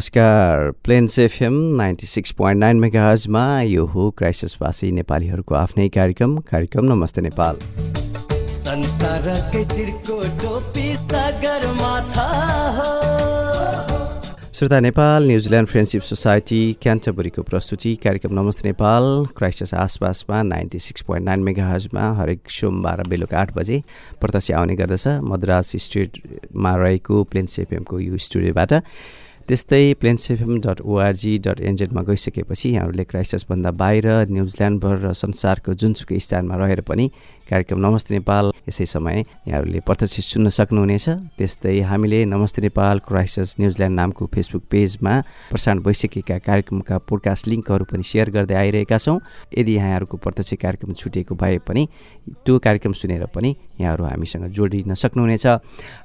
नमस्कार। Plains FM ninety six point nine मेगाजमा यो हो क्राइसिसवासी नेपालीहरूको आफ्नै कार्यक्रम। कार्यक्रम नमस्ते नेपाल। श्रोता Nepal New Zealand friendship society क्यान्टबरीको प्रस्तुति। कार्यक्रम नमस्ते नेपाल। क्राइसिस आसपासमा नाइन्टी सिक्स पोइन्ट नाइन मेगाहजमा हरेक सोमबार बेलुका आठ बजे प्रत्यक्ष आउने गर्दछ। मद्रास स्टेटमा रहेको प्लेन्स एफएमको यो स्टुडियोबाट। त्यस्तै Plains FM dot ORG dot एनजेडमा गइसकेपछि यहाँहरूले क्राइसिसभन्दा बाहिर न्युजिल्यान्डभर र संसारको जुनसुकै स्थानमा रहेर पनि कार्यक्रम नमस्ते नेपाल। यसै समय यहाँहरूले प्रत्यक्ष सुन्न सक्नुहुनेछ। त्यस्तै हामीले नमस्ते नेपाल क्राइसिस न्युजिल्यान्ड नामको फेसबुक पेजमा प्रसारण भइसकेका कार्यक्रमका पोडकास्ट लिङ्कहरू पनि सेयर गर्दै आइरहेका छौँ। यदि यहाँहरूको प्रत्यक्ष कार्यक्रम छुटेको भए पनि त्यो कार्यक्रम सुनेर पनि यहाँहरू हामीसँग जोडिन सक्नुहुनेछ।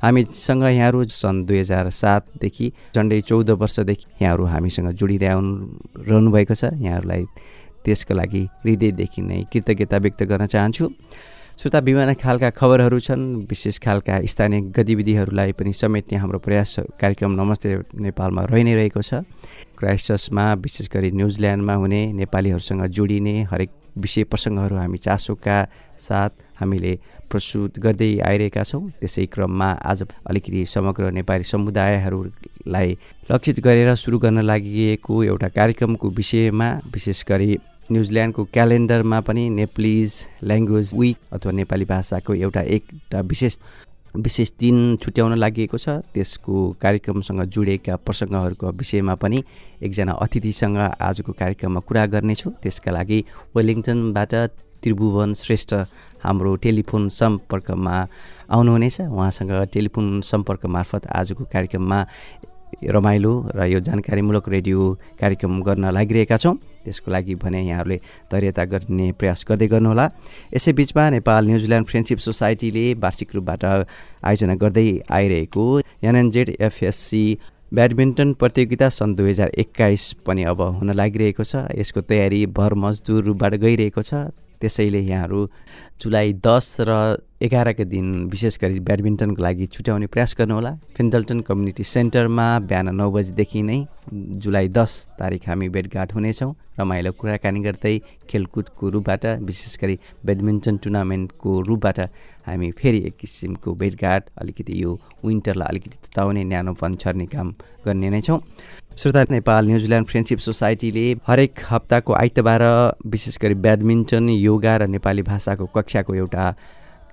हामीसँग यहाँहरू सन् दुई हजार सातदेखि झन्डै चौध वर्षदेखि यहाँहरू हामीसँग जोडिँदै आउनु रहनुभएको छ। यहाँहरूलाई त्यसको लागि हृदयदेखि नै कृतज्ञता व्यक्त गर्न चाहन्छु। श्रोता विभिन्न खालका खबरहरू छन् विशेष खालका स्थानीय गतिविधिहरूलाई पनि समेट्ने हाम्रो प्रयास कार्यक्रम नमस्ते नेपालमा रहि नै रहेको छ। क्राइस्टसमा विशेष गरी न्युजिल्यान्डमा हुने नेपालीहरूसँग जोडिने हरेक विषय प्रसङ्गहरू हामी चासोका साथ हामीले प्रस्तुत गर्दै आइरहेका छौँ। त्यसै क्रममा आज अलिकति समग्र नेपाली समुदायहरूलाई लक्षित गरेर सुरु गर्न लागि एउटा कार्यक्रमको विषयमा विशेष गरी न्युजिल्यान्डको क्यालेन्डरमा पनि नेप्लिज ल्याङ्ग्वेज विक अथवा नेपाली भाषाको एउटा एउटा विशेष विशेष दिन छुट्याउन लागि छ। त्यसको कार्यक्रमसँग जोडिएका प्रसङ्गहरूको विषयमा पनि एकजना अतिथिसँग आजको कार्यक्रममा कुरा गर्नेछु। त्यसका लागि वेलिङटनबाट त्रिभुवन श्रेष्ठ हाम्रो टेलिफोन सम्पर्कमा आउनुहुनेछ। उहाँसँग टेलिफोन सम्पर्क मार्फत आजको कार्यक्रममा रमाइलो र यो जानकारीमूलक रेडियो कार्यक्रम गर्न लागिरहेका छौँ। त्यसको लागि भने यहाँहरूले धैर्यता गर्ने प्रयास गर्दै गर्नुहोला। यसै बिचमा नेपाल न्युजिल्यान्ड फ्रेन्डसिप सोसाइटीले वार्षिक रूपबाट आयोजना गर्दै आइरहेको एनएनजेड एफएससी ब्याडमिन्टन प्रतियोगिता सन् दुई हजार एक्काइस पनि अब हुन लागिरहेको छ। यसको तयारी भर मजदुर रूपबाट गइरहेको छ। त्यसैले यहाँहरू जुलाई दस र एघारको दिन विशेष गरी ब्याडमिन्टनको लागि छुट्याउने प्रयास गर्नुहोला। फिन्डल्टन कम्युनिटी सेन्टरमा बिहान नौ बजीदेखि नै जुलाई दस तारिक हामी भेटघाट हुनेछौँ। रमाइलो कुराकानी गर्दै खेलकुदको रूपबाट विशेष गरी ब्याडमिन्टन टुर्नामेन्टको रूपबाट हामी फेरि एक किसिमको भेटघाट अलिकति यो विन्टरलाई अलिकति तताउने न्यानोपन छर्ने काम गर्ने नै छौँ। श्रोता नेपाल न्युजिल्यान्ड फ्रेन्डसिप सोसाइटीले हरेक हप्ताको आइतबार विशेष गरी ब्याडमिन्टन योगा र नेपाली भाषाको कक्षाको एउटा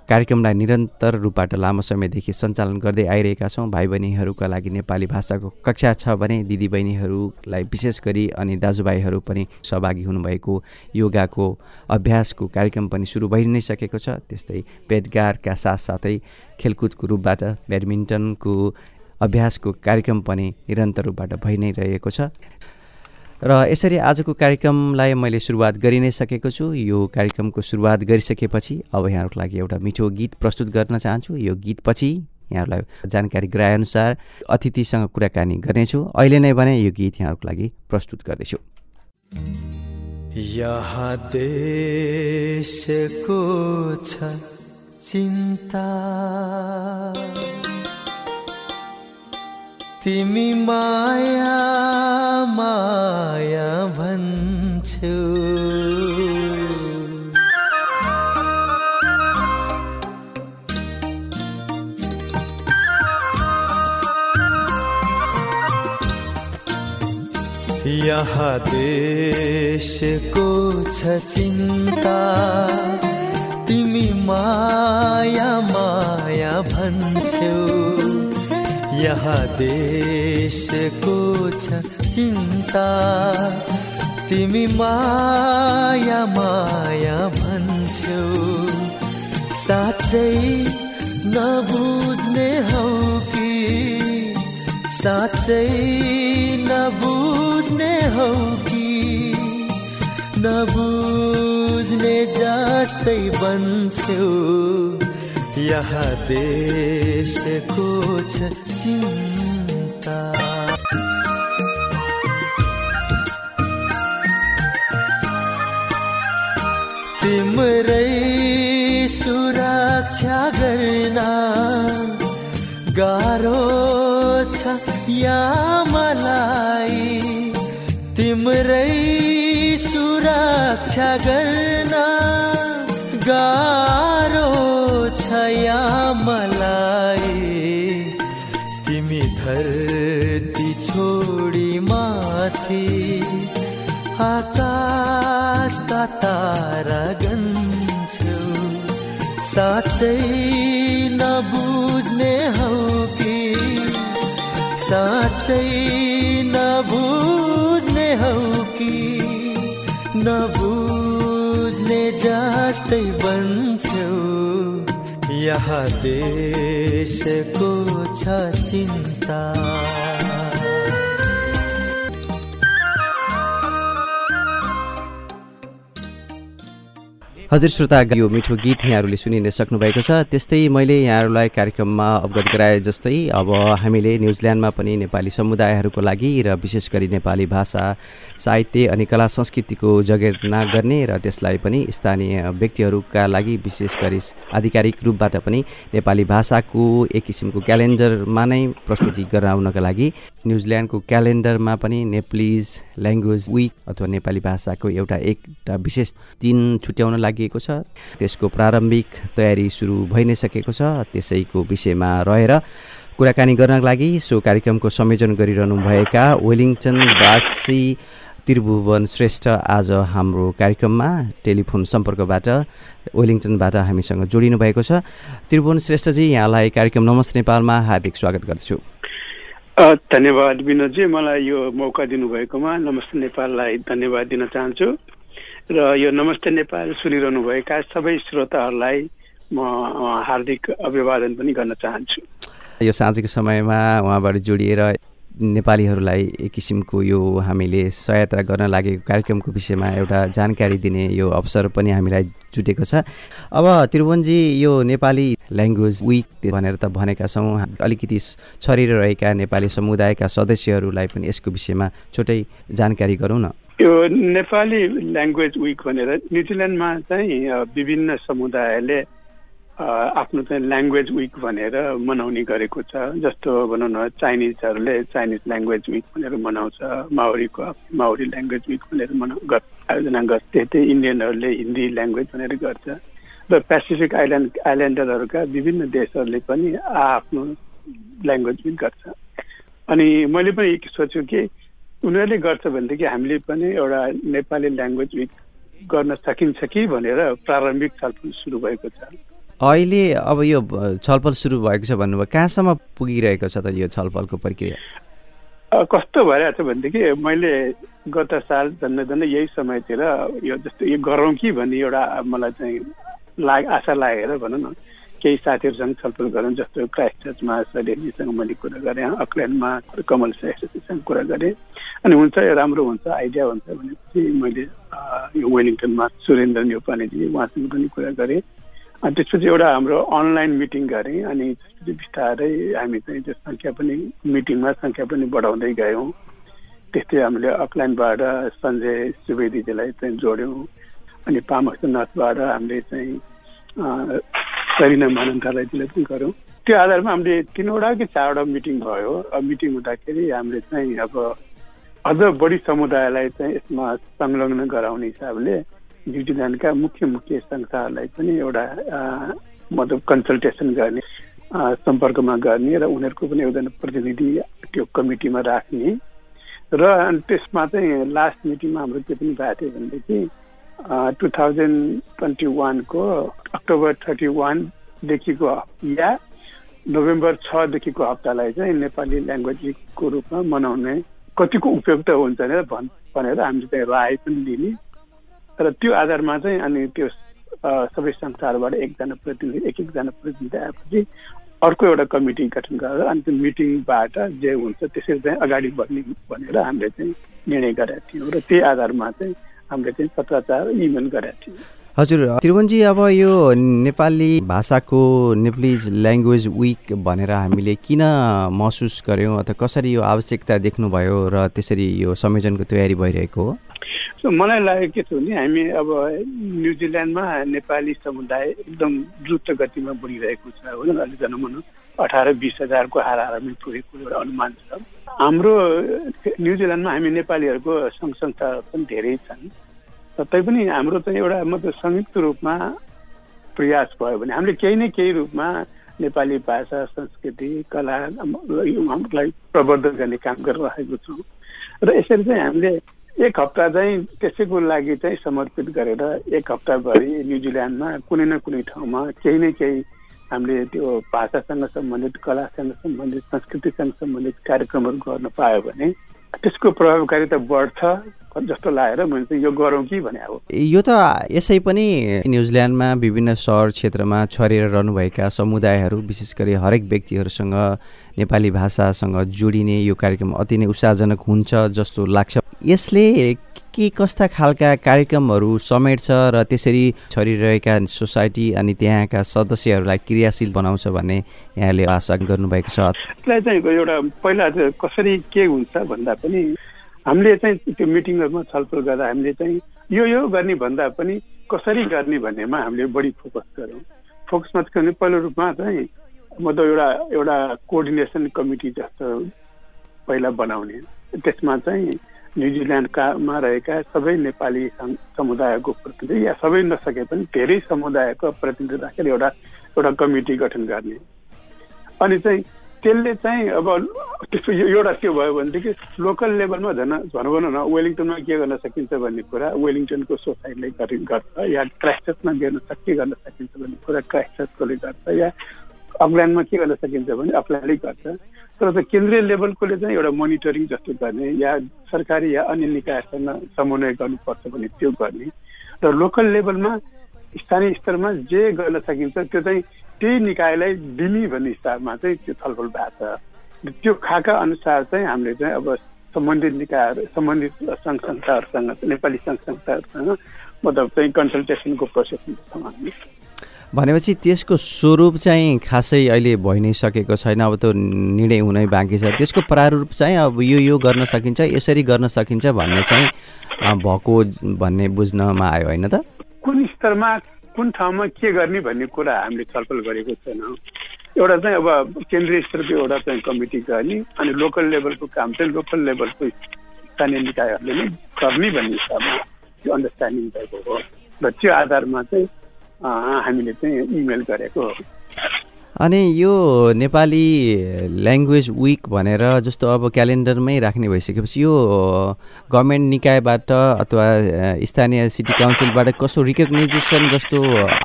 कार्यक्रमलाई निरन्तर रूपबाट लामो समयदेखि सञ्चालन गर्दै आइरहेका छौँ। भाइ बहिनीहरूका लागि नेपाली भाषाको कक्षा छ भने दिदीबहिनीहरूलाई विशेष गरी अनि दाजुभाइहरू पनि सहभागी हुनुभएको योगाको अभ्यासको कार्यक्रम पनि सुरु भइ नै सकेको छ। त्यस्तै भेटघाटका साथसाथै खेलकुदको रूपबाट ब्याडमिन्टनको अभ्यासको कार्यक्रम पनि निरन्तर रूपबाट भइ नै रहेको छ। र यसरी आजको कार्यक्रमलाई मैले सुरुवात गरि नै सकेको छु। यो कार्यक्रमको सुरुवात गरिसकेपछि अब यहाँहरूको लागि एउटा मिठो गीत प्रस्तुत गर्न चाहन्छु। यो गीतपछि यहाँहरूलाई जानकारी गराएअनुसार अतिथिसँग कुराकानी गर्नेछु। अहिले नै भने यो गीत यहाँहरूको लागि प्रस्तुत गर्दैछु यहाँ देशको छ चिन्ता। तिमी माया माया भन्छौ। यहाँ देशको छ चिन्ता। तिमी माया माया भन्छौ। यहाँ देशको छ चिन्ता तिमी माया माया भन्छौ। साँच्चै नबुझ्ने हौ कि? साँच्चै नबुझ्ने हौ कि? नबुझ्ने जस्तै बन्छौ यहाँ देशको छ तिम्रै सुरक्षा गर्न गाह्रो छ या मलाई? तिम्रै सुरक्षा गर्न गाह्रो छ या आकाशका तारा गन्छौ साँच्चै नबुझ्ने हौ कि? साँच्चै नबुझ्ने हौ कि? नबुझ्ने जस्तै बन्छौ। यहाँ देशको छ चिन्ता। हजुर श्रोता यो मिठो गीत यहाँहरूले सुनि नै सक्नुभएको छ। त्यस्तै मैले यहाँहरूलाई कार्यक्रममा अवगत गराए जस्तै अब हामीले न्युजिल्यान्डमा पनि नेपाली समुदायहरूको लागि र विशेष गरी नेपाली भाषा साहित्य अनि कला संस्कृतिको जगेर्ना गर्ने र त्यसलाई पनि स्थानीय व्यक्तिहरूका लागि विशेष गरी आधिकारिक रूपबाट पनि नेपाली भाषाको एक किसिमको क्यालेन्डरमा नै प्रस्तुति गराउनका लागि न्युजिल्यान्डको क्यालेन्डरमा पनि नेप्लिज ल्याङ्ग्वेज विक अथवा नेपाली भाषाको एउटा एउटा विशेष दिन छुट्याउन लागि छ। त्यसको प्रारम्भिक तयारी सुरु भइ नै सकेको छ। त्यसैको विषयमा रहेर कुराकानी गर्नको लागि सो कार्यक्रमको संयोजन गरिरहनुभएका वेलिङटनवासी त्रिभुवन श्रेष्ठ आज हाम्रो कार्यक्रममा टेलिफोन सम्पर्कबाट वेलिङटनबाट हामीसँग जोडिनु भएको छ। त्रिभुवन श्रेष्ठजी यहाँलाई कार्यक्रम नमस्ते नेपालमा हार्दिक स्वागत गर्दछु। धन्यवाद विनोदजी। मलाई यो मौका दिनुभएकोमा नमस्ते नेपाललाई धन्यवाद दिन चाहन्छु। र यो नमस्ते नेपाल सुनिरहनुभएका सबै श्रोताहरूलाई म हार्दिक अभिवादन पनि गर्न चाहन्छु। यो साँझको समयमा उहाँबाट जोडिएर नेपालीहरूलाई एक किसिमको यो हामीले सहायता गर्न लागेको कार्यक्रमको विषयमा एउटा जानकारी दिने यो अवसर पनि हामीलाई जुटेको छ। अब त्रिभुवनजी यो नेपाली ल्याङ्ग्वेज विक भनेर त भनेका छौँ। अलिकति छरिएर रहेका नेपाली समुदायका सदस्यहरूलाई पनि यसको विषयमा छोटै जानकारी गरौँ न। यो नेपाली ल्याङ्ग्वेज विक भनेर न्युजिल्यान्डमा चाहिँ विभिन्न समुदायले आफ्नो चाहिँ ल्याङ्ग्वेज विक भनेर मनाउने गरेको छ। जस्तो भनौँ न चाइनिजहरूले चाइनिज ल्याङ्ग्वेज विक भनेर मनाउँछ माउरीको माउरी ल्याङ्ग्वेज विक भनेर मनाउ आयोजना गर्छ। त्यस्तै इन्डियनहरूले हिन्दी ल्याङ्ग्वेज भनेर गर्छ। र पेसिफिक आइल्यान्ड आइल्यान्डरहरूका विभिन्न देशहरूले पनि आफ्नो ल्याङ्ग्वेज विक गर्छ। अनि मैले पनि सोच्छु कि उनीहरूले गर्छ भनेदेखि हामीले पनि एउटा नेपाली ल्याङ्ग्वेज विक गर्न सकिन्छ कि भनेर प्रारम्भिक छलफल सुरु भएको छ। अहिले अब यो छलफल सुरु भएको छ भन्नुभयो कहाँसम्म पुगिरहेको छ त यो छलफलको प्रक्रिया? कस्तो भइरहेको छ भनेदेखि मैले गत साल झन्डै झन्डै यही समयतिर यो जस्तो यो गरौँ कि भन्ने एउटा मलाई चाहिँ लाग आशा लागेर भनौँ न केही साथीहरूसँग छलफल गरौँ जस्तो क्राइस्ट चर्चमा सडेलीसँग मैले कुरा गरेँ अकल्यान्डमा कमल एसोसिएसँग कुरा गरेँ। अनि हुन्छ राम्रो हुन्छ आइडिया हुन्छ भनेपछि मैले यो वेलिङटनमा सुरेन्द्र न्यौपानेजी उहाँसँग पनि कुरा गरेँ। अनि त्यसपछि एउटा हाम्रो अनलाइन मिटिङ गरेँ अनि त्यसपछि बिस्तारै हामी चाहिँ त्यो सङ्ख्या पनि मिटिङमा सङ्ख्या पनि बढाउँदै गयौँ। त्यस्तै हामीले अकल्यान्डबाट सञ्जय सुवेदीजीलाई चाहिँ जोड्यौँ अनि पामक्सनाथबाट हामीले चाहिँ सरिना मानन्तालाईजीलाई पनि गऱ्यौँ त्यो आधारमा हामीले तिनवटा कि चारवटा मिटिङ भयो। मिटिङ हुँदाखेरि हामीले चाहिँ अब अझ बढी समुदायलाई चाहिँ यसमा संलग्न गराउने हिसाबले न्युजिल्यान्डका मुख्य मुख्य संस्थाहरूलाई पनि एउटा मतलब कन्सल्टेसन गर्ने सम्पर्कमा गर्ने र उनीहरूको पनि एउटा प्रतिनिधि त्यो कमिटीमा राख्ने र त्यसमा चाहिँ लास्ट मिटिङमा हाम्रो के पनि भएको थियो भनेदेखि टु थाउजन्ड ट्वेन्टी वानको अक्टोबर थर्टी वानदेखिको या नोभेम्बर छदेखिको हप्तालाई चाहिँ नेपाली ल्याङ्ग्वेजको रूपमा मनाउने कतिको उपयुक्त हुन्छ भनेर भन् भनेर हामीले चाहिँ राय पनि लिने र त्यो आधारमा चाहिँ अनि त्यो सबै संस्थाहरूबाट एकजना प्रतिनिधि एक एकजना प्रतिनिधि आएपछि अर्को एउटा कमिटी गठन गरेर अनि त्यो मिटिङबाट जे हुन्छ त्यसरी चाहिँ अगाडि बढ्ने भनेर हामीले चाहिँ निर्णय गरेका थियौँ र त्यही आधारमा चाहिँ हामीले चाहिँ पत्राचार इमेल गरेका थियौँ। हजुर त्रिभुवनजी अब यो नेपाली भाषाको नेप्लिज ल्याङ्ग्वेज विक भनेर हामीले किन महसुस गऱ्यौँ अथवा कसरी यो आवश्यकता देख्नुभयो र त्यसरी यो संयोजनको तयारी भइरहेको हो? सो मलाई लागेको के छ भने हामी अब न्युजिल्यान्डमा नेपाली समुदाय एकदम द्रुत गतिमा बढिरहेको छ हो अहिले जनमन अठार बिस हजारको हाराहारमै पुगेको एउटा अनुमान छ। हाम्रो न्युजिल्यान्डमा हामी नेपालीहरूको सङ्घ संस्था पनि धेरै छन्। तैपनि हाम्रो चाहिँ एउटा मतलब संयुक्त रूपमा प्रयास भयो भने हामीले केही न केही रूपमा नेपाली भाषा संस्कृति कला हामीलाई प्रवर्धन गर्ने काम गरिरहेको छौँ। र यसरी चाहिँ हामीले एक हप्ता चाहिँ त्यसैको लागि चाहिँ समर्पित गरेर एक हप्ताभरि न्युजिल्यान्डमा कुनै न कुनै ठाउँमा केही न केही हामीले त्यो भाषासँग सम्बन्धित कलासँग सम्बन्धित संस्कृतिसँग सम्बन्धित कार्यक्रमहरू गर्न पायो भने त्यसको प्रभावकारिता बढ्छ जस्तो लागेर मैले चाहिँ यो गरौँ कि भने अब। यो त यसै पनि न्युजिल्यान्डमा विभिन्न सहर क्षेत्रमा छरेर रहनुभएका समुदायहरू विशेष गरी हरेक व्यक्तिहरूसँग नेपाली भाषासँग जोडिने यो कार्यक्रम अति नै उत्साहजनक हुन्छ जस्तो लाग्छ। यसले के कस्ता खालका कार्यक्रमहरू समेट्छ र त्यसरी छरिरहेका सोसाइटी अनि त्यहाँका सदस्यहरूलाई क्रियाशील बनाउँछ भन्ने यहाँले आशा गर्नुभएको छ? यसलाई चाहिँ एउटा पहिला चाहिँ कसरी के हुन्छ भन्दा पनि हामीले चाहिँ त्यो मिटिङहरूमा छलफल गर्दा हामीले चाहिँ यो यो गर्ने भन्दा पनि कसरी गर्ने भन्नेमा हामीले बढी फोकस गऱ्यौँ। फोकसमा भने पहिलो रूपमा चाहिँ मतलब एउटा एउटा कोअर्डिनेसन कमिटी जस्तो पहिला बनाउने। त्यसमा चाहिँ न्युजिल्यान्डकामा रहेका सबै नेपाली सम- समुदायको प्रतिनिधि या सबै नसके पनि धेरै समुदायको प्रतिनिधि राखेर एउटा एउटा कमिटी गठन गर्ने। अनि चाहिँ त्यसले चाहिँ अब एउटा के भयो भनेदेखि लोकल लेभलमा झन् भनौँ भनौँ न वेलिङटनमा के गर्न सकिन्छ भन्ने कुरा वेलिङटनको सोसाइटीले गरि- गर्छ या क्राइस्टचर्चमा गर्न के गर्न सकिन्छ भन्ने कुरा क्राइस्टचर्चकोले गर्छ या अकल्यान्डमा के गर्न सकिन्छ भने अकल्यान्डले गर्छ। तर चाहिँ केन्द्रीय लेभलकोले चाहिँ एउटा मोनिटरिङ जस्तो गर्ने या सरकारी या अन्य निकायसँग समन्वय गर्नुपर्छ भने त्यो गर्ने। र लोकल लेभलमा स्थानीय स्तरमा जे गर्न सकिन्छ त्यो चाहिँ त्यही निकायलाई दिने भन्ने हिसाबमा चाहिँ त्यो छलफल भएको छ। त्यो खाका अनुसार चाहिँ हामीले चाहिँ अब सम्बन्धित निकायहरू सम्बन्धित सङ्घ संस्थाहरूसँग नेपाली सङ्घ संस्थाहरूसँग मतलब चाहिँ कन्सल्टेसनको प्रोसेसमा छौँ हामी भनेपछि त्यसको स्वरूप चाहिँ खासै अहिले भइ नै सकेको छैन। अब त्यो निर्णय हुनै बाँकी छ। त्यसको प्रारूप चाहिँ अब यो यो गर्न सकिन्छ यसरी गर्न सकिन्छ भन्ने चाहिँ भएको भन्ने बुझ्नमा आयो होइन त? कुन स्तरमा कुन ठाउँमा के गर्ने भन्ने कुरा हामीले छलफल गरेको छैनौँ। एउटा चाहिँ अब केन्द्रीय स्तरको एउटा चाहिँ कमिटी गर्ने अनि लोकल लेभलको काम चाहिँ लोकल लेभलको स्थानीय निकायहरूले नै गर्ने भन्ने हिसाबमा त्यो अन्डरस्ट्यान्डिङ भएको हो। र त्यो आधारमा चाहिँ हामीले चाहिँ इमेल गरेको हो। अनि यो नेपाली ल्याङ्ग्वेज विक भनेर जस्तो अब क्यालेन्डरमै राख्ने भइसकेपछि यो गभर्मेन्ट निकायबाट अथवा स्थानीय सिटी काउन्सिलबाट कसो रिकग्नाइजेसन जस्तो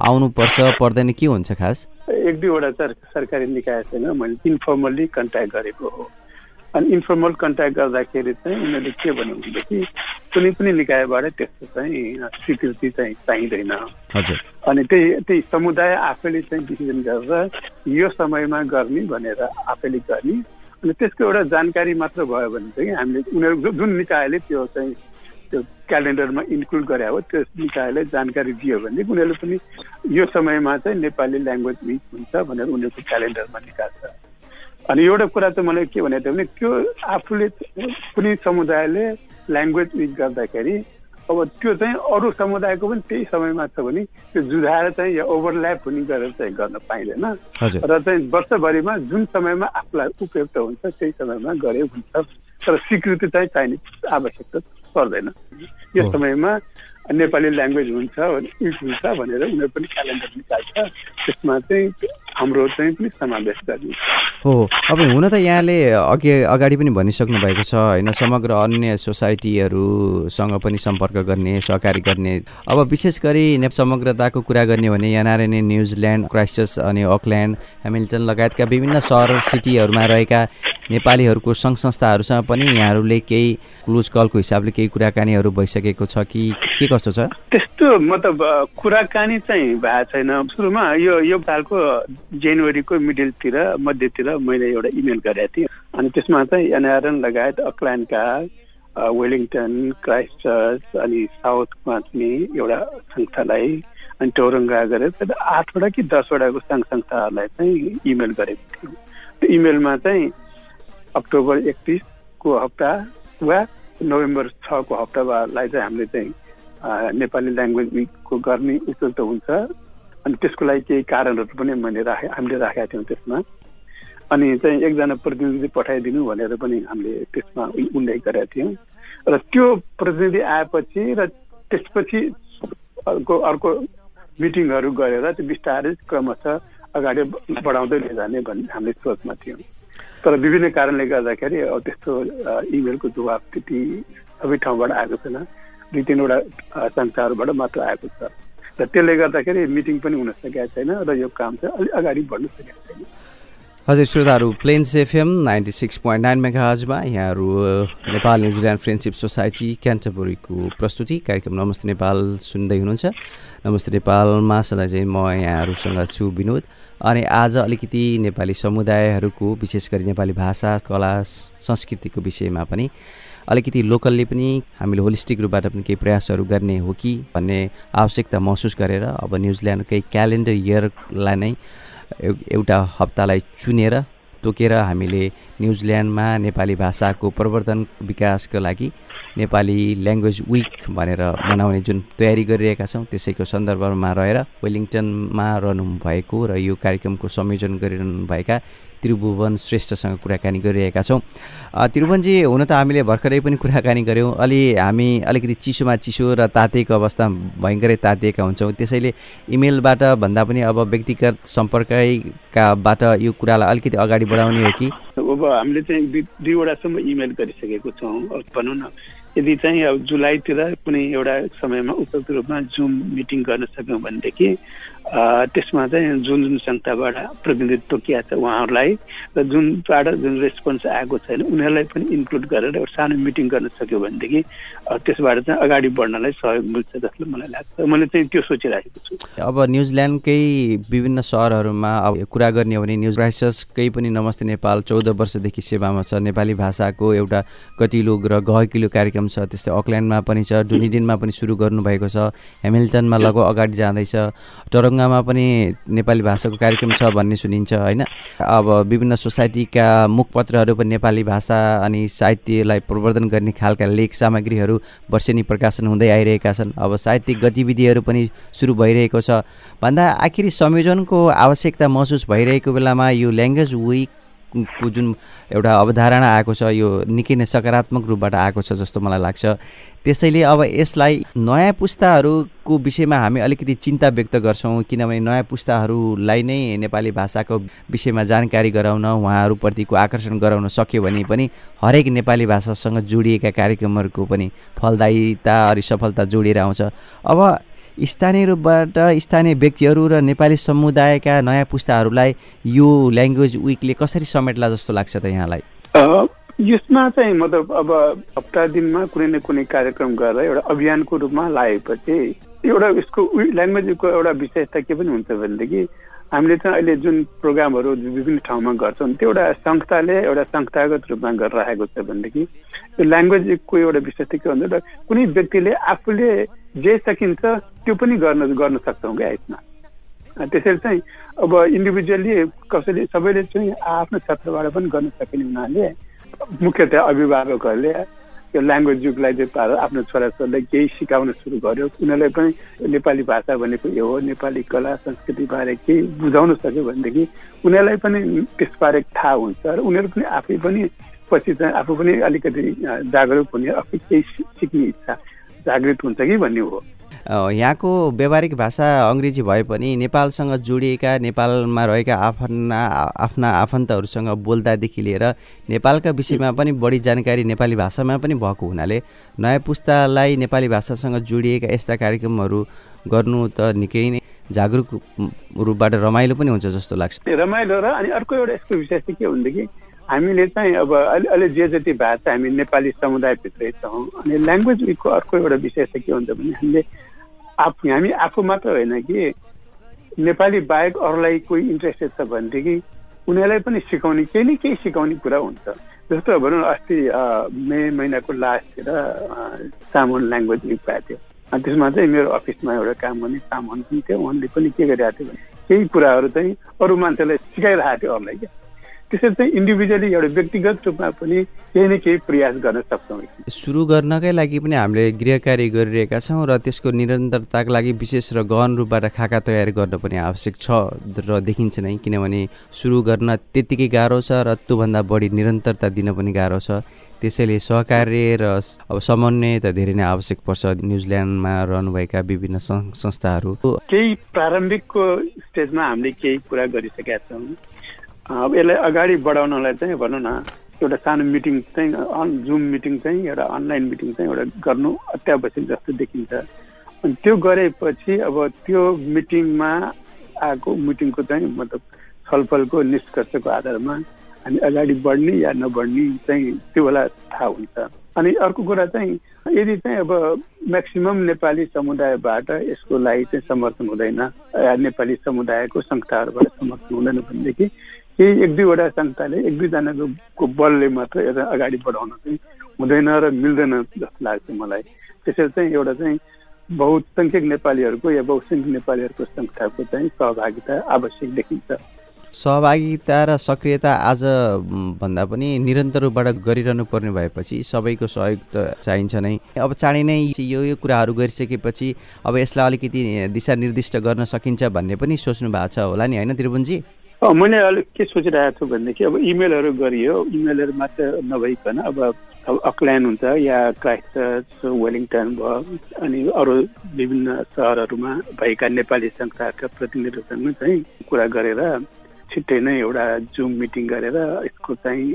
आउनुपर्छ पर्दैन के हुन्छ खास? एक दुईवटा सर सरकारी निकायसँग मैले इन्फर्मल्ली कन्ट्याक्ट गरेको हो। अनि इन्फर्मल कन्ट्याक्ट गर्दाखेरि चाहिँ उनीहरूले के भन्नु भनेदेखि कुनै पनि निकायबाट त्यस्तो चाहिँ स्वीकृति चाहिँ चाहिँदैन। अनि त्यही त्यही समुदाय आफैले चाहिँ डिसिजन गरेर यो समयमा गर्ने भनेर आफैले गर्ने। अनि त्यसको एउटा जानकारी मात्र भयो भने चाहिँ हामीले उनीहरू जुन निकायले त्यो चाहिँ त्यो क्यालेन्डरमा इन्क्लुड गरे हो त्यो निकायलाई जानकारी दियो भने उनीहरूले पनि यो समयमा चाहिँ नेपाली ल्याङ्ग्वेज विक हुन्छ भनेर उनीहरूको क्यालेन्डरमा निकाल्छ। अनि एउटा कुरा चाहिँ मलाई के भनेको थियो भने त्यो आफूले कुनै समुदायले ल्याङ्ग्वेज विक गर्दाखेरि अब त्यो चाहिँ अरू समुदायको पनि त्यही समयमा छ भने त्यो जुधाएर चाहिँ या ओभरल्याप हुने गरेर चाहिँ गर्न पाइँदैन। र चाहिँ वर्षभरिमा जुन समयमा आफूलाई उपयुक्त हुन्छ त्यही समयमा गरे हुन्छ। तर स्वीकृति चाहिँ चाहिने आवश्यकता पर्दैन। यो। समयमा नेपाली ल्याङ्ग्वेज हुन्छ विक हुन्छ भनेर उनीहरू पनि क्यालेन्डर निकाल्छ। त्यसमा चाहिँ हाम्रो चाहिँ पनि समावेश गरिन्छ। हो अब हुन त यहाँले अघि अगाडि पनि भनिसक्नु भएको छ होइन समग्र अन्य सोसाइटीहरूसँग पनि सम्पर्क गर्ने सहकारी गर्ने। अब विशेष गरी समग्रताको कुरा गर्ने भने यहाँ नै न्युजिल्यान्ड क्राइस्टर्स अनि अकल्यान्ड हेमिल्टन लगायतका विभिन्न सहर सिटीहरूमा रहेका नेपालीहरूको सङ्घ संस्थाहरूसँग पनि यहाँहरूले केही क्लोज कलको हिसाबले केही कुराकानीहरू भइसकेको छ कि के कस्तो छ? त्यस्तो मतलब कुराकानी चाहिँ भएको छैन। सुरुमा यो यो सालको जनवरीको मिडलतिर मध्यतिर मैले एउटा इमेल गरेको थिएँ। अनि त्यसमा चाहिँ एनआरएन लगायत अकल्यान्डका वेलिङटन क्राइस्ट चर्च अनि साउथमा चाहिँ एउटा संस्थालाई अनि टोरङ्गा गरेर आठवटा कि दसवटाको सङ्घ संस्थाहरूलाई चाहिँ इमेल गरेको थियौँ त्यो इमेलमा चाहिँ अक्टोबर एकतिसको हप्ता वा नोभेम्बर छको हप्तालाई चाहिँ हामीले चाहिँ नेपाली ल्याङ्ग्वेज विकको गर्ने उपयुक्त हुन्छ। अनि त्यसको लागि केही कारणहरू पनि मैले राखे हामीले राखेका थियौँ त्यसमा। अनि चाहिँ एकजना प्रतिनिधि पठाइदिनु भनेर पनि हामीले त्यसमा उल्लेख गरेका थियौँ। र त्यो प्रतिनिधि आएपछि र त्यसपछि अर्को अर्को मिटिङहरू गरेर त्यो बिस्तारै क्रमशः अगाडि बढाउँदै लैजाने भन्ने हामीले सोचमा थियौँ। तर विभिन्न कारणले गर्दाखेरि अब त्यस्तो इमेलको जवाब त्यति सबै ठाउँबाट आएको छैन। दुई तिनवटा संस्थाहरूबाट मात्र आएको छ। र त्यसले गर्दाखेरि मिटिङ पनि हुन सकेका छैन र यो काम चाहिँ अलिक अगाडि बढ्न सकेको छैन। हजुर श्रोताहरू Plains FM ninety six point nine मेगाजमा यहाँहरू Nepal New Zealand friendship society क्यान्टबुरीको प्रस्तुति कार्यक्रम नमस्ते नेपाल सुन्दै हुनुहुन्छ। नमस्ते नेपालमा सधैँ चाहिँ म यहाँहरूसँग छु विनोद। अनि आज अलिकति नेपाली समुदायहरूको विशेष गरी नेपाली भाषा कला संस्कृतिको विषयमा पनि अलिकति लोकल्ली पनि हामीले होलिस्टिक रूपबाट पनि केही प्रयासहरू गर्ने हो कि भन्ने आवश्यकता महसुस गरेर अब न्युजिल्यान्डकै क्यालेन्डर इयरलाई नै एउटा हप्तालाई चुनेर तोकेर हामीले न्युजिल्यान्डमा नेपाली भाषाको प्रवर्धन विकासको लागि नेपाली ल्याङ्ग्वेज विक भनेर मनाउने जुन तयारी गरिरहेका छौँ त्यसैको सन्दर्भमा रहेर वेलिङटनमा रहनु भएको र यो कार्यक्रमको संयोजन गरिरहनु भएका त्रिभुवन श्रेष्ठसँग कुराकानी गरिरहेका छौँ। त्रिभुवनजी हुन त हामीले भर्खरै पनि कुराकानी गऱ्यौँ अलि हामी अलिकति चिसोमा चिसो र तातिएको अवस्था भयङ्करै तातिएका हुन्छौँ। त्यसैले इमेलबाट भन्दा पनि अब व्यक्तिगत सम्पर्कैकाबाट यो कुरालाई अलिकति अगाडि बढाउने हो कि? अब हामीले चाहिँ दुई दुईवटासम्म इमेल गरिसकेको छौँ भनौँ न यदि चाहिँ अब जुलाईतिर कुनै एउटा समयमा उपयुक्त रूपमा जुम मिटिङ गर्न सक्यौँ भनेदेखि त्यसमा चाहिँ जुन जुन संस्थाबाट प्रतिनिधित्व तोकिया छ उहाँहरूलाई र जुनबाट जुन रेस्पोन्स आएको छैन उनीहरूलाई पनि इन्क्लुड गरेर एउटा सानो मिटिङ गर्न सक्यो भनेदेखि त्यसबाट चाहिँ अगाडि बढ्नलाई सहयोग मिल्छ जस्तो मलाई लाग्छ। मैले चाहिँ त्यो सोचिरहेको छु। अब न्युजिल्यान्डकै विभिन्न सहरहरूमा अब कुरा गर्ने हो भने न्युज क्राइससकै पनि नमस्ते नेपाल चौध वर्षदेखि सेवामा छ। नेपाली भाषाको एउटा गतिलो र गहकिलो कार्यक्रम छ। त्यस्तै अकल्यान्डमा पनि छ डुनिडिनमा पनि सुरु गर्नुभएको छ। हेमिल्टनमा लगभग अगाडि जाँदैछ। टरङ ढुङ्गामा पनि नेपाली भाषाको कार्यक्रम छ भन्ने सुनिन्छ होइन? अब विभिन्न सोसाइटीका मुखपत्रहरू पनि नेपाली भाषा अनि साहित्यलाई प्रवर्धन गर्ने खालका लेख सामग्रीहरू वर्षेनी प्रकाशन हुँदै आइरहेका छन्। अब साहित्यिक गतिविधिहरू पनि सुरु भइरहेको छ। भन्दा आखिरी संयोजनको आवश्यकता महसुस भइरहेको बेलामा यो ल्याङ्ग्वेज विक को जुन एउटा अवधारणा आएको छ यो निकै नै सकारात्मक रूपबाट आएको छ जस्तो मलाई लाग्छ। त्यसैले अब यसलाई नयाँ पुस्ताहरूको विषयमा हामी अलिकति चिन्ता व्यक्त गर्छौँ किनभने नयाँ पुस्ताहरूलाई नै नेपाली भाषाको विषयमा जानकारी गराउन उहाँहरूप्रतिको आकर्षण गराउन सक्यो भने पनि हरेक नेपाली भाषासँग जोडिएका कार्यक्रमहरूको पनि फलदायिता अनि सफलता जोडिएर आउँछ। अब स्थानीय रूपबाट स्थानीय व्यक्तिहरू र नेपाली समुदायका नयाँ पुस्ताहरूलाई यो ल्याङ्ग्वेज विकले कसरी समेट्ला जस्तो लाग्छ त यहाँलाई? यसमा चाहिँ मतलब अब हप्ता दिनमा कुनै न कुनै कार्यक्रम गरेर एउटा अभियानको रूपमा लागेपछि एउटा यसको ल्याङ्ग्वेजको एउटा विशेषता के पनि हुन्छ भनेदेखि हामीले चाहिँ अहिले जुन प्रोग्रामहरू विभिन्न ठाउँमा गर्छौँ त्यो एउटा संस्थाले एउटा संस्थागत रूपमा गरिराखेको छ भनेदेखि यो ल्याङ्ग्वेजको एउटा विशेषता के भन्छ कुनै व्यक्तिले आफूले जे सकिन्छ त्यो पनि गर्न गर्न सक्छौँ क्या यसमा। त्यसरी चाहिँ अब इन्डिभिजुअली कसैले सबैले चाहिँ आफ्नो क्षेत्रबाट पनि गर्न सकिने हुनाले मुख्यतया अभिभावकहरूले त्यो ल्याङ्ग्वेज युगलाई चाहिँ आफ्नो छोराछोरीलाई केही सिकाउन सुरु गर्यो। उनीहरूलाई पनि नेपाली भाषा भनेको यो हो नेपाली कला संस्कृतिबारे केही बुझाउन सक्यो भनेदेखि उनीहरूलाई पनि त्यसबारे थाहा हुन्छ र उनीहरू पनि आफै पनि पछि चाहिँ आफू पनि अलिकति जागरुक हुने आफै केही सिक्ने इच्छा जागृत हुन्छ कि भन्ने हो। यहाँको व्यावहारिक भाषा अङ्ग्रेजी भए पनि नेपालसँग जोडिएका नेपालमा रहेका आफ्ना आफ्ना आफन्तहरूसँग बोल्दादेखि लिएर नेपालका विषयमा पनि बढी जानकारी नेपाली भाषामा पनि भएको हुनाले नयाँ पुस्तालाई नेपाली भाषासँग जोडिएका यस्ता कार्यक्रमहरू गर्नु त निकै नै जागरुक रूप- रूपबाट रमाइलो पनि हुन्छ जस्तो लाग्छ। रमाइलो र अनि अर्को एउटा यसको विषय चाहिँ के भनेदेखि हामीले चाहिँ अब अहिले अहिले जे जति चाहिँ हामी नेपाली समुदायभित्रै छौँ अनि ल्याङ्ग्वेज विकको अर्को एउटा विषय चाहिँ के हुन्छ भने हामीले आफू हामी आफू मात्र होइन कि नेपाली बाहेक अरूलाई कोही इन्ट्रेस्टेड छ भनेदेखि उनीहरूलाई पनि सिकाउने केही न केही सिकाउने कुरा हुन्छ। जस्तो भनौँ अस्ति मे महिनाको लास्टतिर सामोन ल्याङ्ग्वेज विक भएको थियो। अनि त्यसमा चाहिँ मेरो अफिसमा एउटा काम गर्ने सामन पनि थियो। उहाँले पनि के गरिरहेको थियो भने केही कुराहरू चाहिँ अरू मान्छेलाई सिकाइरहेको थियो अरूलाई क्या। त्यसरी चाहिँ इन्डिभिजुअली एउटा व्यक्तिगत रूपमा पनि केही न केही प्रयास गर्न सक्छौँ। सुरु गर्नकै लागि पनि हामीले गृह कार्य गरिरहेका छौँ र त्यसको निरन्तरताको लागि विशेष र गहन रूपबाट खाका तयार गर्न पनि आवश्यक छ र देखिन्छ नै किनभने सुरु गर्न त्यत्तिकै गाह्रो छ र त्योभन्दा बढी निरन्तरता दिन पनि गाह्रो छ। त्यसैले सहकार्य र अब समन्वय त धेरै नै आवश्यक पर्छ न्युजिल्यान्डमा रहनुभएका विभिन्न संस्थाहरू। केही प्रारम्भिकको स्टेजमा हामीले केही कुरा गरिसकेका छौँ। अब यसलाई अगाडि बढाउनलाई चाहिँ भनौँ न एउटा सानो मिटिङ चाहिँ अन जुम मिटिङ चाहिँ एउटा अनलाइन मिटिङ चाहिँ एउटा गर्नु अत्यावश्यक जस्तो देखिन्छ। अनि त्यो गरेपछि अब त्यो मिटिङमा आएको मिटिङको चाहिँ मतलब छलफलको निष्कर्षको आधारमा हामी अगाडि बढ्ने या नबढ्ने चाहिँ त्यो बेला थाहा हुन्छ। अनि अर्को कुरा चाहिँ यदि चाहिँ अब म्याक्सिमम नेपाली समुदायबाट यसको लागि चाहिँ समर्थन हुँदैन या नेपाली समुदायको संस्थाहरूबाट समर्थन हुँदैन भनेदेखि केही एक दुईवटा संस्थाले एक दुईजनाको बलले मात्र यसलाई अगाडि बढाउन चाहिँ हुँदैन र मिल्दैन जस्तो लाग्छ मलाई। त्यसरी चाहिँ एउटा चाहिँ बहुसङ्ख्यक नेपालीहरूको या बहुसङ्ख्यक नेपालीहरूको संस्थाको चाहिँ सहभागिता आवश्यक देखिन्छ। सहभागिता र सक्रियता आज भन्दा पनि निरन्तर रूपबाट गरिरहनु पर्ने भएपछि सबैको सहयोग त चाहिन्छ नै। अब चाँडै नै यो यो कुराहरू गरिसकेपछि अब यसलाई अलिकति दिशानिर्दिष्ट गर्न सकिन्छ भन्ने पनि सोच्नु भएको छ होला नि होइन त्रिभुवनजी? मैले अलिक के सोचिरहेको छु भनेदेखि अब इमेलहरू गरियो। इमेलहरू मात्र नभइकन अब अब अकल्यान्ड हुन्छ या क्राइस्ट चर्च वेलिङटन भयो अनि अरू विभिन्न सहरहरूमा भएका नेपाली संस्थाहरूका प्रतिनिधिहरूसँग चाहिँ कुरा गरेर छिट्टै नै एउटा जुम मिटिङ गरेर यसको चाहिँ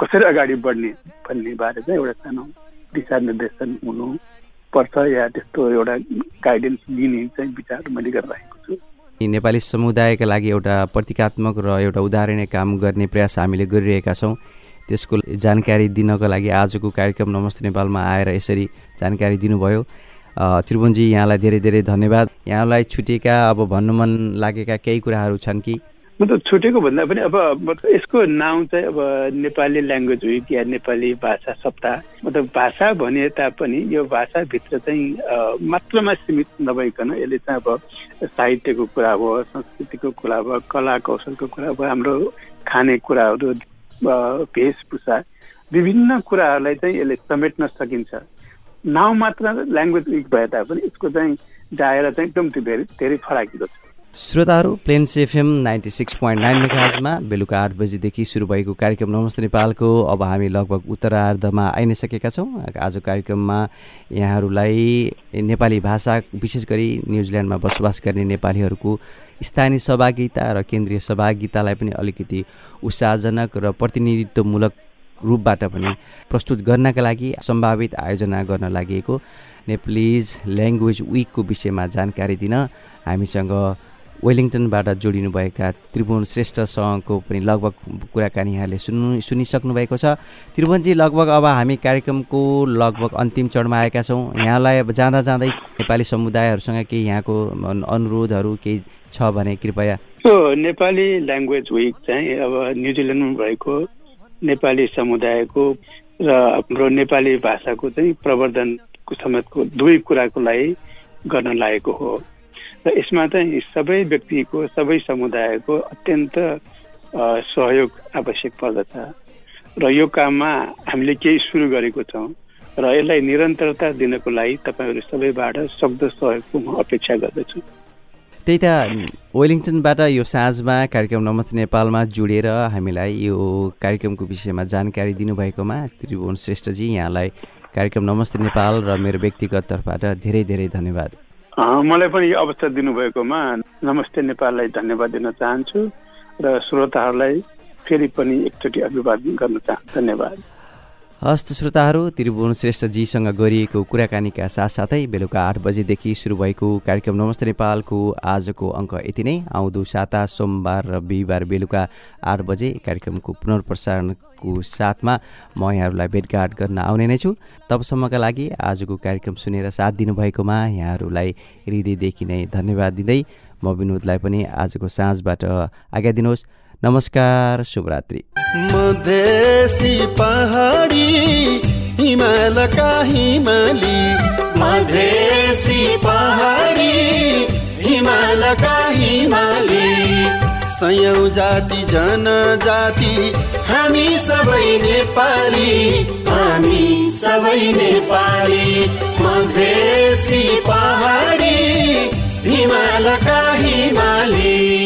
कसरी अगाडि बढ्ने भन्ने बारे चाहिँ एउटा सानो दिशानिर्देशन हुनु पर्छ या त्यस्तो एउटा गाइडेन्स दिने चाहिँ विचार मैले यी नेपाली समुदायका लागि एउटा प्रतीकात्मक र एउटा उदाहरणीय काम गर्ने प्रयास हामीले गरिरहेका छौँ। त्यसको जानकारी दिनको लागि आजको कार्यक्रम नमस्ते नेपालमा आएर यसरी जानकारी दिनुभयो। त्रिभुवनजी यहाँलाई धेरै धेरै धन्यवाद। यहाँलाई छुटेका अब भन्नु मन लागेका केही कुराहरू छन् कि? मतलब छुटेको भन्दा पनि अब मतलब यसको नाम चाहिँ अब नेपाली ल्याङ्ग्वेज विक या नेपाली भाषा सप्ताह। मतलब भाषा भने तापनि यो भाषाभित्र चाहिँ मात्रमा सीमित नभइकन यसले चाहिँ अब साहित्यको कुरा भयो संस्कृतिको कुरा भयो कला कौशलको कुरा भयो हाम्रो खाने कुराहरू वेशभूषा विभिन्न कुराहरूलाई चाहिँ यसले समेट्न सकिन्छ। नाउँ मात्र ल्याङ्ग्वेज विक भए तापनि यसको चाहिँ दायरा चाहिँ एकदम धेरै धेरै फराकिलो छ। श्रोताहरू Plains FM ninety six point nine मेगाजमा बेलुका आठ बजीदेखि सुरु भएको कार्यक्रम नमस्ते नेपालको। अब हामी लगभग उत्तरार्धमा आइ नै सकेका छौँ। आज कार्यक्रममा यहाँहरूलाई नेपाली भाषा विशेष गरी न्युजिल्यान्डमा बसोबास गर्ने नेपालीहरूको स्थानीय सहभागिता र केन्द्रीय सहभागितालाई पनि अलिकति उत्साहजनक र प्रतिनिधित्वमूलक रूपबाट पनि प्रस्तुत गर्नका लागि सम्भावित आयोजना गर्न लागि नेप्लिज ल्याङ्ग्वेज विकको विषयमा जानकारी दिन हामीसँग वेलिङटनबाट जोडिनुभएका त्रिभुवन श्रेष्ठसँगको पनि लगभग कुराकानी यहाँले सुन्नु सुनिसक्नु भएको छ। त्रिभुवनजी लगभग अब हामी कार्यक्रमको लगभग अन्तिम चरणमा आएका छौँ। यहाँलाई अब जाँदा जाँदै नेपाली समुदायहरूसँग केही यहाँको अन- अनुरोधहरू केही छ भने कृपया। नेपाली ल्याङ्ग्वेज विक चाहिँ अब न्युजिल्यान्डमा भएको नेपाली समुदायको र हाम्रो नेपाली भाषाको चाहिँ प्रवर्धनको समेतको दुवै कुराको लागि गर्न लागेको हो। र यसमा चाहिँ सबै व्यक्तिको सबै समुदायको अत्यन्त सहयोग आवश्यक पर्दछ। र यो काममा हामीले केही सुरु गरेको छौँ र यसलाई निरन्तरता दिनको लागि तपाईँहरू सबैबाट सक्दो सहयोगको म अपेक्षा गर्दछु। त्यही त वेलिङटनबाट यो साँझमा कार्यक्रम नमस्ते नेपालमा जोडिएर हामीलाई यो कार्यक्रमको विषयमा जानकारी दिनुभएकोमा त्रिभुवन श्रेष्ठजी यहाँलाई कार्यक्रम नमस्ते नेपाल र मेरो व्यक्तिगत तर्फबाट धेरै धेरै धन्यवाद। मलाई पनि यो अवसर दिनुभएकोमा नमस्ते नेपाललाई धन्यवाद दिन चाहन्छु र श्रोताहरूलाई फेरि पनि एकचोटि अभिवादन गर्न चाहन्छु धन्यवाद। हस्त श्रोताहरू त्रिभुवन श्रेष्ठजीसँग गरिएको कुराकानीका साथसाथै बेलुका आठ बजेदेखि सुरु भएको कार्यक्रम नमस्ते नेपालको आजको अङ्क यति नै। आउँदो साता सोमबार र बिहिबार बेलुका आठ बजे कार्यक्रमको पुनर्प्रसारणको साथमा म यहाँहरूलाई भेटघाट गर्न आउने नै छु। तबसम्मका लागि आजको कार्यक्रम सुनेर साथ दिनुभएकोमा यहाँहरूलाई हृदयदेखि नै धन्यवाद दिँदै म विनोदलाई पनि आजको साँझबाट आज्ञा दिनुहोस्। नमस्कार शुभरात्रि। मधेसी पहाडी हिमालका हिमाली। मधेसी पहाडी हिमालका हिमाली। सयौँ जाति जनजाति हामी सबै नेपाली। हामी सबै नेपाली। मधेसी पहाडी हिमालका हिमाली।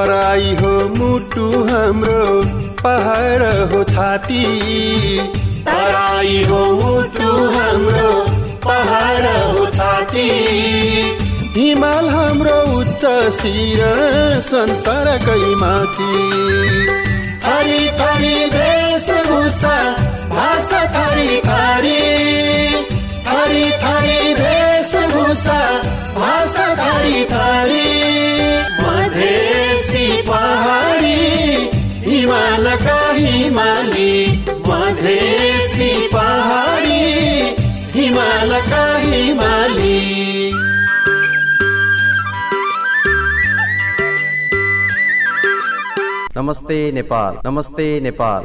तराई हो मुटु हाम्रो पहाड हो छाती। तराई हो मुटु हाम्रो पहाड हो छाती। हिमाल हाम्रो उच्च शिर संसारकै माथि। थरी थरी वेशभूषा भाषा थरी थरी। थरी थरी वेशभूषा भाषा थरी थरी। हिमालका हिमाली मधेसी पहाडी हिमालका हिमाली। नमस्ते नेपाल नमस्ते नेपाल।